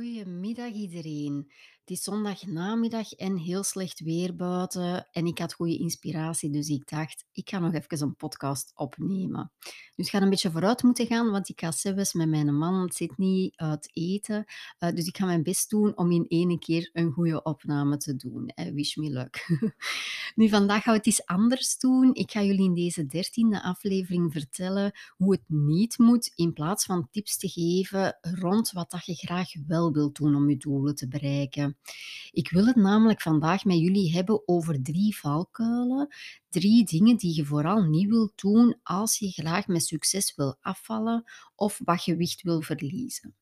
Goedemiddag iedereen. Het is zondagnamiddag en heel slecht weer buiten en ik had goede inspiratie, dus ik dacht, ik ga nog even een podcast opnemen. Dus het gaat een beetje vooruit moeten gaan, want ik ga zelfs met mijn man zit niet uit eten. Eh, dus ik ga mijn best doen om in één keer een goede opname te doen. Wish me luck. nu, vandaag gaan we het iets anders doen. Ik ga jullie in deze dertiende aflevering vertellen hoe het niet moet, in plaats van tips te geven rond wat dat je graag wel wilt doen om je doelen te bereiken. Ik wil het namelijk vandaag met jullie hebben over drie valkuilen. Drie dingen die je vooral niet wilt doen als je graag met succes wil afvallen of wat gewicht wil verliezen.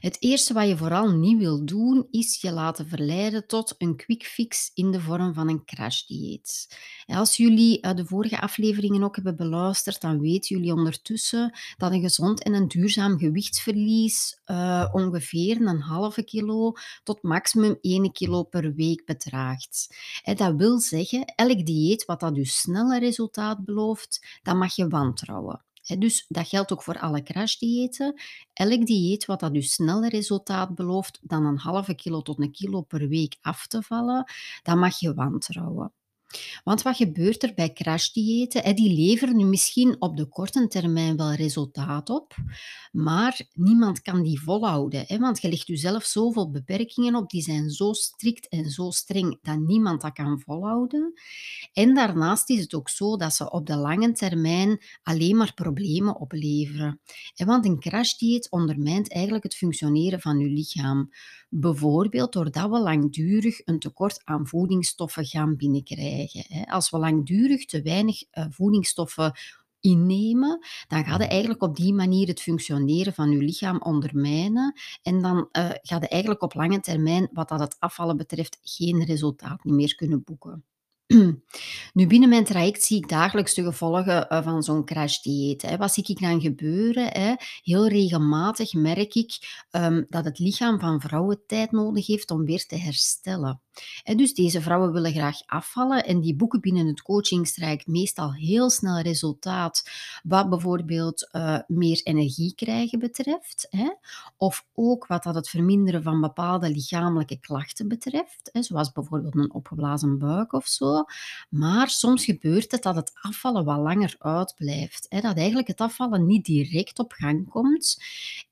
Het eerste wat je vooral niet wil doen, is je laten verleiden tot een quick fix in de vorm van een crashdieet. Als jullie eh, de vorige afleveringen ook hebben beluisterd, dan weten jullie ondertussen dat een gezond en een duurzaam gewichtsverlies uh, ongeveer een halve kilo tot maximum 1 kilo per week bedraagt. Dat wil zeggen, elk dieet wat dat dus snelle resultaat belooft, dat mag je wantrouwen dus dat geldt ook voor alle crashdiëten. Elk dieet wat dat dus sneller resultaat belooft dan een halve kilo tot een kilo per week af te vallen, dat mag je wantrouwen. Want wat gebeurt er bij crashdiëten? Die leveren nu misschien op de korte termijn wel resultaat op, maar niemand kan die volhouden. Want je legt jezelf zoveel beperkingen op, die zijn zo strikt en zo streng dat niemand dat kan volhouden. En daarnaast is het ook zo dat ze op de lange termijn alleen maar problemen opleveren. Want een crashdieet ondermijnt eigenlijk het functioneren van je lichaam. Bijvoorbeeld doordat we langdurig een tekort aan voedingsstoffen gaan binnenkrijgen. Als we langdurig te weinig eh, voedingsstoffen innemen, dan gaat het eigenlijk op die manier het functioneren van je lichaam ondermijnen. En dan uh, gaat het eigenlijk op lange termijn, wat dat het afvallen betreft, geen resultaat meer kunnen boeken. Nu, binnen mijn traject zie ik dagelijks de gevolgen eh, van zo'n crashdieet. Wat zie ik dan gebeuren? Heel regelmatig merk ik ehm, dat het lichaam van vrouwen tijd nodig heeft om weer te herstellen. Dus deze vrouwen willen graag afvallen en die boeken binnen het coachingstraject meestal heel snel resultaat, wat bijvoorbeeld uh, meer energie krijgen betreft, hè? of ook wat dat het verminderen van bepaalde lichamelijke klachten betreft, hè? zoals bijvoorbeeld een opgeblazen buik of zo. Maar soms gebeurt het dat het afvallen wat langer uitblijft, hè? dat eigenlijk het afvallen niet direct op gang komt.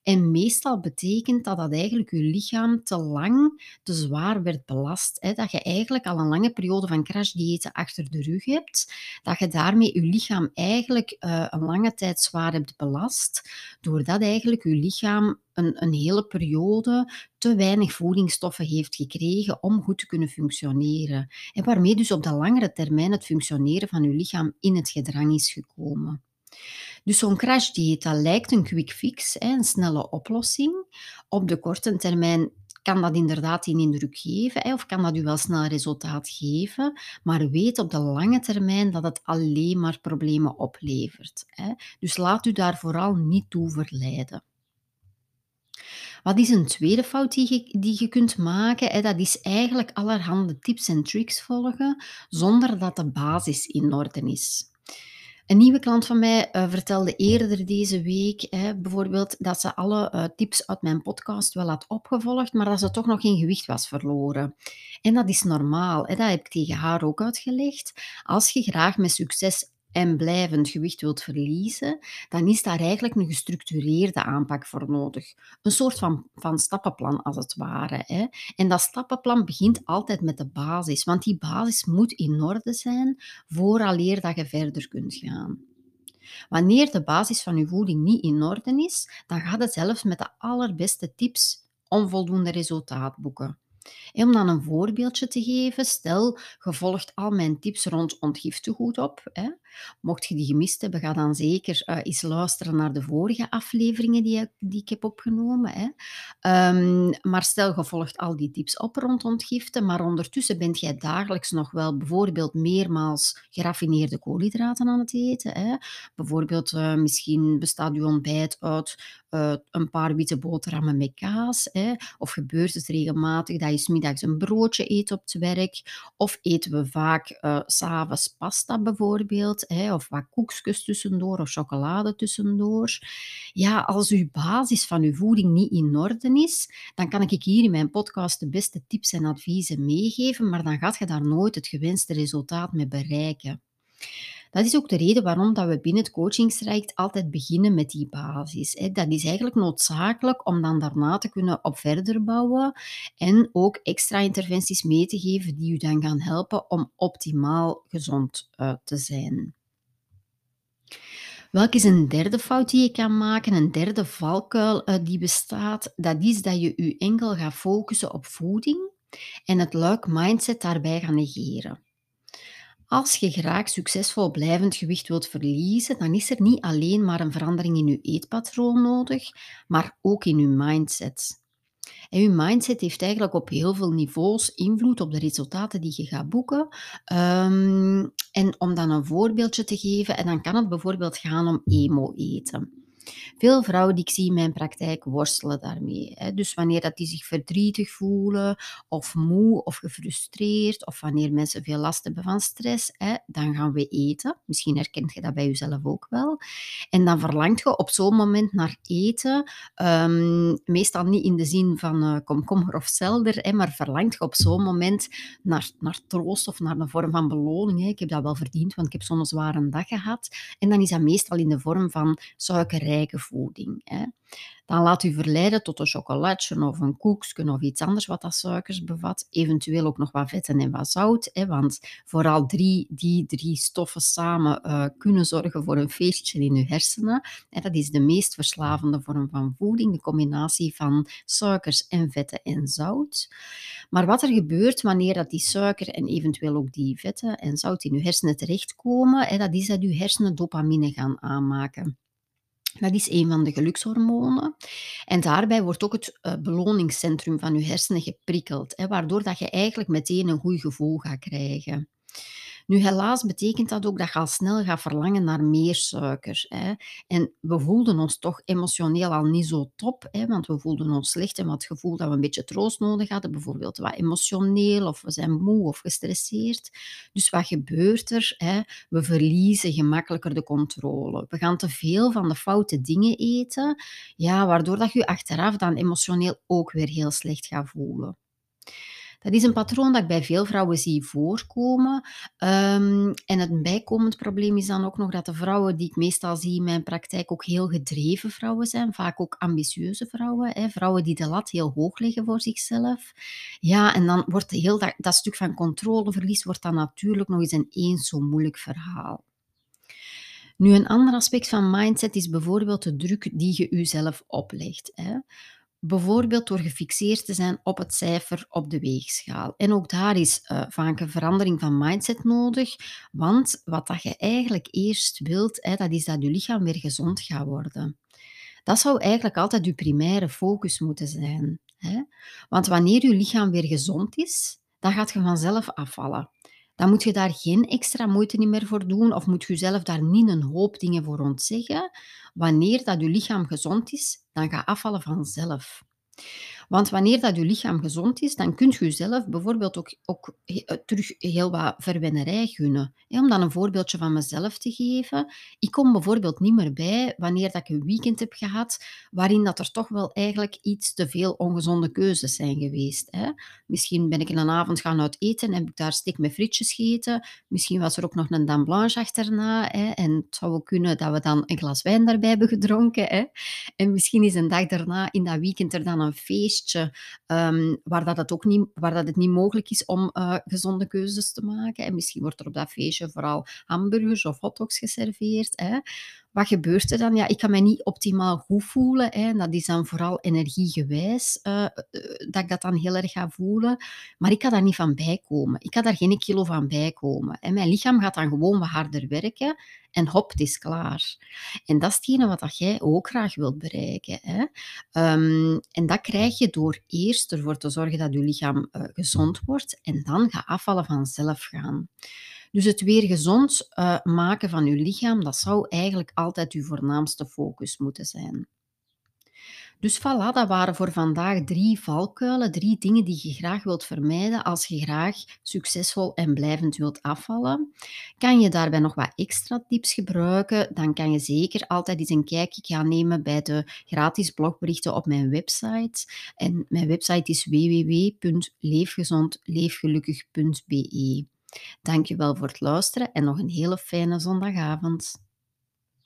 En meestal betekent dat dat eigenlijk je lichaam te lang, te zwaar werd belast dat je eigenlijk al een lange periode van crashdiëten achter de rug hebt, dat je daarmee je lichaam eigenlijk uh, een lange tijd zwaar hebt belast, doordat eigenlijk je lichaam een, een hele periode te weinig voedingsstoffen heeft gekregen om goed te kunnen functioneren. En waarmee dus op de langere termijn het functioneren van je lichaam in het gedrang is gekomen. Dus zo'n crashdieet, lijkt een quick fix, een snelle oplossing. Op de korte termijn kan dat inderdaad die indruk geven of kan dat u wel snel resultaat geven, maar weet op de lange termijn dat het alleen maar problemen oplevert. Dus laat u daar vooral niet toe verleiden. Wat is een tweede fout die je, die je kunt maken? Dat is eigenlijk allerhande tips en tricks volgen zonder dat de basis in orde is. Een nieuwe klant van mij uh, vertelde eerder deze week hè, bijvoorbeeld dat ze alle uh, tips uit mijn podcast wel had opgevolgd, maar dat ze toch nog geen gewicht was verloren. En dat is normaal, hè, dat heb ik tegen haar ook uitgelegd. Als je graag met succes en blijvend gewicht wilt verliezen, dan is daar eigenlijk een gestructureerde aanpak voor nodig. Een soort van, van stappenplan als het ware. Hè. En dat stappenplan begint altijd met de basis, want die basis moet in orde zijn vooraleer dat je verder kunt gaan. Wanneer de basis van je voeding niet in orde is, dan gaat het zelfs met de allerbeste tips onvoldoende resultaat boeken. Om dan een voorbeeldje te geven, stel je volgt al mijn tips rond ontgifte goed op. Hè. Mocht je die gemist hebben, ga dan zeker uh, eens luisteren naar de vorige afleveringen die, die ik heb opgenomen. Hè. Um, maar stel je volgt al die tips op rond ontgifte, maar ondertussen bent jij dagelijks nog wel bijvoorbeeld meermaals geraffineerde koolhydraten aan het eten. Hè. Bijvoorbeeld uh, misschien bestaat je ontbijt uit uh, een paar witte boterhammen met kaas. Hè. Of gebeurt het regelmatig dat je je 's middags een broodje eet op het werk, of eten we vaak, eh, 's avonds pasta bijvoorbeeld, hè, of wat koekjes tussendoor of chocolade tussendoor. Ja, als uw basis van uw voeding niet in orde is, dan kan ik hier in mijn podcast de beste tips en adviezen meegeven, maar dan gaat je daar nooit het gewenste resultaat mee bereiken. Dat is ook de reden waarom dat we binnen het coachingstraject altijd beginnen met die basis. Dat is eigenlijk noodzakelijk om dan daarna te kunnen op verder bouwen en ook extra interventies mee te geven die u dan gaan helpen om optimaal gezond uh, te zijn. Welk is een derde fout die je kan maken? Een derde valkuil uh, die bestaat, dat is dat je je enkel gaat focussen op voeding en het luik mindset daarbij gaan negeren. Als je graag succesvol blijvend gewicht wilt verliezen, dan is er niet alleen maar een verandering in je eetpatroon nodig, maar ook in je mindset. En je mindset heeft eigenlijk op heel veel niveaus invloed op de resultaten die je gaat boeken. Um, en om dan een voorbeeldje te geven, en dan kan het bijvoorbeeld gaan om emo-eten. Veel vrouwen die ik zie in mijn praktijk worstelen daarmee. Hè. Dus wanneer dat die zich verdrietig voelen, of moe, of gefrustreerd, of wanneer mensen veel last hebben van stress, hè, dan gaan we eten. Misschien herkent je dat bij jezelf ook wel. En dan verlangt je op zo'n moment naar eten, um, meestal niet in de zin van uh, komkommer of zelder, hè, maar verlangt je op zo'n moment naar, naar troost of naar een vorm van beloning. Hè. Ik heb dat wel verdiend, want ik heb zo'n zware dag gehad. En dan is dat meestal in de vorm van voeding. Hè. Dan laat u verleiden tot een chocolatje of een koekje of iets anders wat dat suikers bevat. Eventueel ook nog wat vetten en wat zout. Hè, want vooral drie, die drie stoffen samen uh, kunnen zorgen voor een feestje in uw hersenen. En dat is de meest verslavende vorm van voeding, de combinatie van suikers en vetten en zout. Maar wat er gebeurt wanneer dat die suiker en eventueel ook die vetten en zout in uw hersenen terechtkomen, hè, dat is dat uw hersenen dopamine gaan aanmaken. Dat is een van de gelukshormonen. En daarbij wordt ook het uh, beloningscentrum van je hersenen geprikkeld, hè, waardoor dat je eigenlijk meteen een goed gevoel gaat krijgen. Nu, helaas betekent dat ook dat je al snel gaat verlangen naar meer suiker. Hè. En we voelden ons toch emotioneel al niet zo top, hè, want we voelden ons slecht en wat het gevoel dat we een beetje troost nodig hadden, bijvoorbeeld wat emotioneel of we zijn moe of gestresseerd. Dus wat gebeurt er? Hè? We verliezen gemakkelijker de controle. We gaan te veel van de foute dingen eten, ja, waardoor dat je achteraf dan emotioneel ook weer heel slecht gaat voelen. Dat is een patroon dat ik bij veel vrouwen zie voorkomen. Um, en het bijkomend probleem is dan ook nog dat de vrouwen die ik meestal zie in mijn praktijk ook heel gedreven vrouwen zijn, vaak ook ambitieuze vrouwen, hè, vrouwen die de lat heel hoog leggen voor zichzelf. Ja, en dan wordt heel dat, dat stuk van controleverlies wordt dan natuurlijk nog eens een eens zo moeilijk verhaal. Nu, een ander aspect van mindset is bijvoorbeeld de druk die je jezelf oplegt. Hè. Bijvoorbeeld door gefixeerd te zijn op het cijfer op de weegschaal. En ook daar is uh, vaak een verandering van mindset nodig, want wat dat je eigenlijk eerst wilt, hè, dat is dat je lichaam weer gezond gaat worden. Dat zou eigenlijk altijd je primaire focus moeten zijn. Hè? Want wanneer je lichaam weer gezond is, dan gaat je vanzelf afvallen. Dan moet je daar geen extra moeite meer voor doen of moet je zelf daar niet een hoop dingen voor ontzeggen. Wanneer dat je lichaam gezond is, dan gaat afvallen vanzelf. Want wanneer dat je lichaam gezond is, dan kunt je jezelf bijvoorbeeld ook, ook eh, terug heel wat verwennerij gunnen. om dan een voorbeeldje van mezelf te geven. Ik kom bijvoorbeeld niet meer bij wanneer dat ik een weekend heb gehad waarin dat er toch wel eigenlijk iets te veel ongezonde keuzes zijn geweest. Misschien ben ik in een avond gaan uit eten en heb ik daar steek met frietjes gegeten. Misschien was er ook nog een dame blanche achterna. En het zou ook kunnen dat we dan een glas wijn daarbij hebben gedronken. En misschien is een dag daarna in dat weekend er dan een um, waar, dat het ook niet, waar dat het niet mogelijk is om uh, gezonde keuzes te maken. En misschien wordt er op dat feestje vooral hamburgers of hotdogs geserveerd. Hè. Wat gebeurt er dan? Ja, ik kan mij niet optimaal goed voelen. Hè. Dat is dan vooral energiegewijs uh, dat ik dat dan heel erg ga voelen. Maar ik kan daar niet van bijkomen. Ik kan daar geen kilo van bijkomen. En mijn lichaam gaat dan gewoon wat harder werken en hop, het is klaar. En dat is hetgene wat dat jij ook graag wilt bereiken. Hè. Um, en dat krijg je door eerst ervoor te zorgen dat je lichaam uh, gezond wordt en dan gaat afvallen vanzelf gaan. Dus het weer gezond uh, maken van uw lichaam, dat zou eigenlijk altijd uw voornaamste focus moeten zijn. Dus voilà, dat waren voor vandaag 3 valkuilen, 3 dingen die je graag wilt vermijden als je graag succesvol en blijvend wilt afvallen. Kan je daarbij nog wat extra tips gebruiken, dan kan je zeker altijd eens een kijkje gaan nemen bij de gratis blogberichten op mijn website. En mijn website is www.leefgezondleefgelukkig.be. Dank je wel voor het luisteren en nog een hele fijne zondagavond.